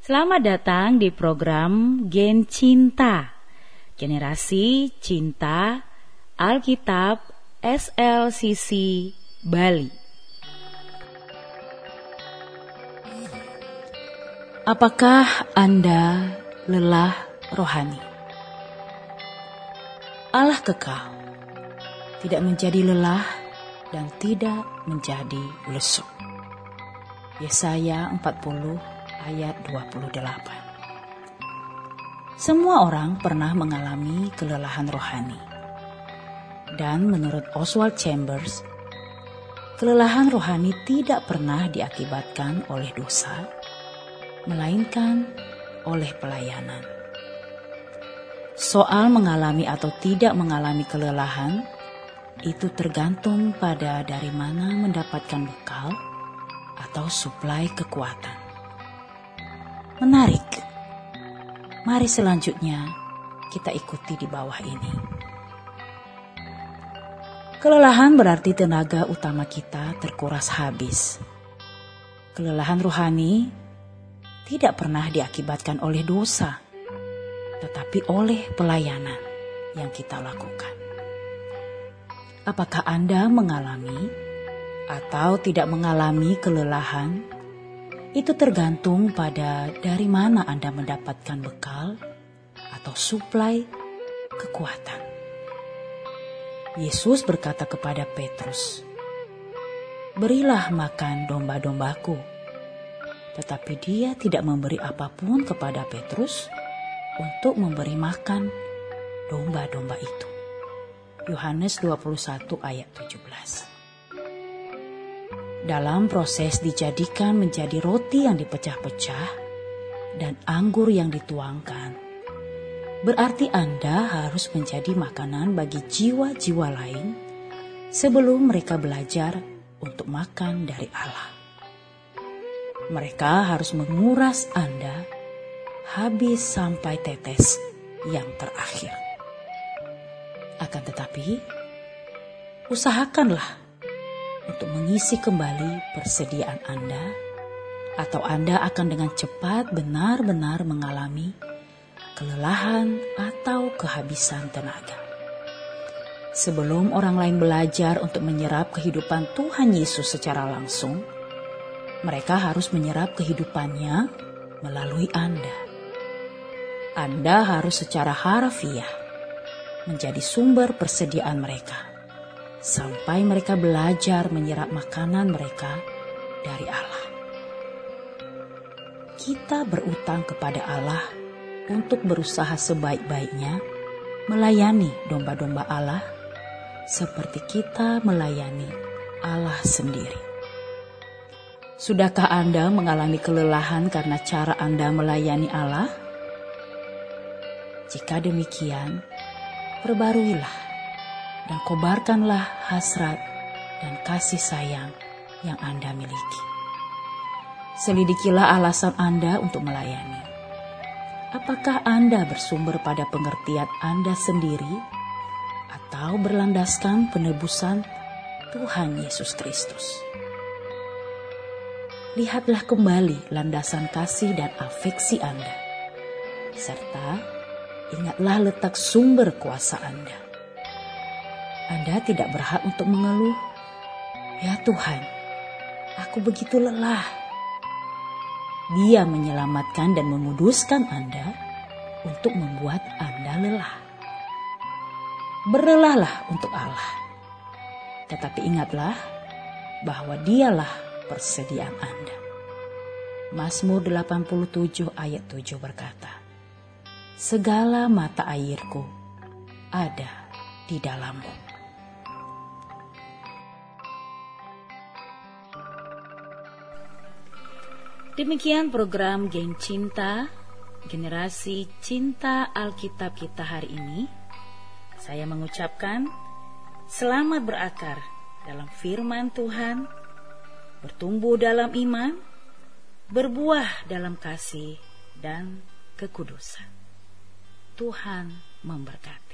Selamat datang di program Gen Cinta, Generasi Cinta Alkitab SLCC Bali. Apakah Anda lelah rohani? Allah kekal, tidak menjadi lelah dan tidak menjadi lesu. Yesaya 40 ayat 28. Semua orang pernah mengalami kelelahan rohani. Dan menurut Oswald Chambers, kelelahan rohani tidak pernah diakibatkan oleh dosa, melainkan oleh pelayanan. Soal mengalami atau tidak mengalami kelelahan itu tergantung pada dari mana mendapatkan bekal atau suplai kekuatan. Menarik. Mari selanjutnya kita ikuti di bawah ini. Kelelahan berarti tenaga utama kita terkuras habis. Kelelahan rohani tidak pernah diakibatkan oleh dosa, tetapi oleh pelayanan yang kita lakukan. Apakah Anda mengalami atau tidak mengalami kelelahan itu tergantung pada dari mana Anda mendapatkan bekal atau suplai kekuatan. Yesus berkata kepada Petrus, "Berilah makan domba-dombaku." Tetapi dia tidak memberi apa pun kepada Petrus untuk memberi makan domba-domba itu. Yohanes 21 ayat 17 dalam proses dijadikan menjadi roti yang dipecah-pecah dan anggur yang dituangkan. Berarti Anda harus menjadi makanan bagi jiwa-jiwa lain sebelum mereka belajar untuk makan dari Allah. Mereka harus menguras Anda habis sampai tetes yang terakhir. Akan tetapi, usahakanlah untuk mengisi kembali persediaan Anda, atau Anda akan dengan cepat benar-benar mengalami kelelahan atau kehabisan tenaga. Sebelum orang lain belajar untuk menyerap kehidupan Tuhan Yesus secara langsung, mereka harus menyerap kehidupannya melalui Anda. Anda harus secara harfiah menjadi sumber persediaan mereka sampai mereka belajar menyerap makanan mereka dari Allah. Kita berutang kepada Allah untuk berusaha sebaik-baiknya melayani domba-domba Allah seperti kita melayani Allah sendiri. Sudahkah Anda mengalami kelelahan karena cara Anda melayani Allah? Jika demikian, perbaruilah dan kobarkanlah hasrat dan kasih sayang yang Anda miliki. Selidikilah alasan Anda untuk melayani. Apakah Anda bersumber pada pengertian Anda sendiri atau berlandaskan penebusan Tuhan Yesus Kristus? Lihatlah kembali landasan kasih dan afeksi Anda, serta ingatlah letak sumber kuasa Anda anda tidak berhak untuk mengeluh. Ya Tuhan, aku begitu lelah. Dia menyelamatkan dan menguduskan Anda untuk membuat Anda lelah. Berlelahlah untuk Allah. Tetapi ingatlah bahwa dialah persediaan Anda. Mazmur 87 ayat 7 berkata, Segala mata airku ada di dalammu. Demikian program Geng Cinta, generasi cinta Alkitab kita hari ini. Saya mengucapkan selamat berakar dalam firman Tuhan, bertumbuh dalam iman, berbuah dalam kasih dan kekudusan. Tuhan memberkati.